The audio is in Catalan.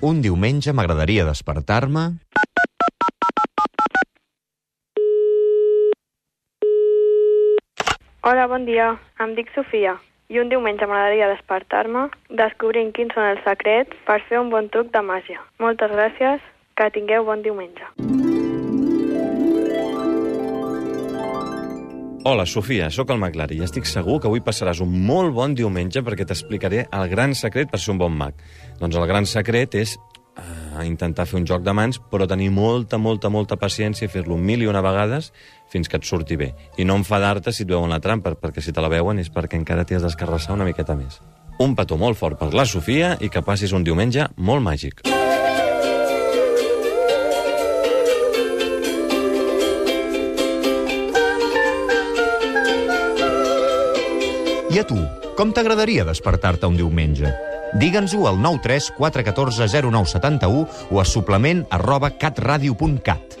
Un diumenge m'agradaria despertar-me... Hola, bon dia. Em dic Sofia i un diumenge m'agradaria despertar-me descobrint quins són els secrets per fer un bon truc de màgia. Moltes gràcies, que tingueu bon diumenge. Hola, Sofia, sóc el Maclari i estic segur que avui passaràs un molt bon diumenge perquè t'explicaré el gran secret per ser un bon mag. Doncs el gran secret és eh, intentar fer un joc de mans, però tenir molta, molta, molta paciència i fer-lo mil i una vegades fins que et surti bé. I no enfadar-te si et veuen la trampa, perquè si te la veuen és perquè encara t'hi has d'escarrassar una miqueta més. Un petó molt fort per la Sofia i que passis un diumenge molt màgic. I a tu, com t'agradaria despertar-te un diumenge? Digue'ns-ho al 93 414 0971 o a suplement arroba catradio.cat.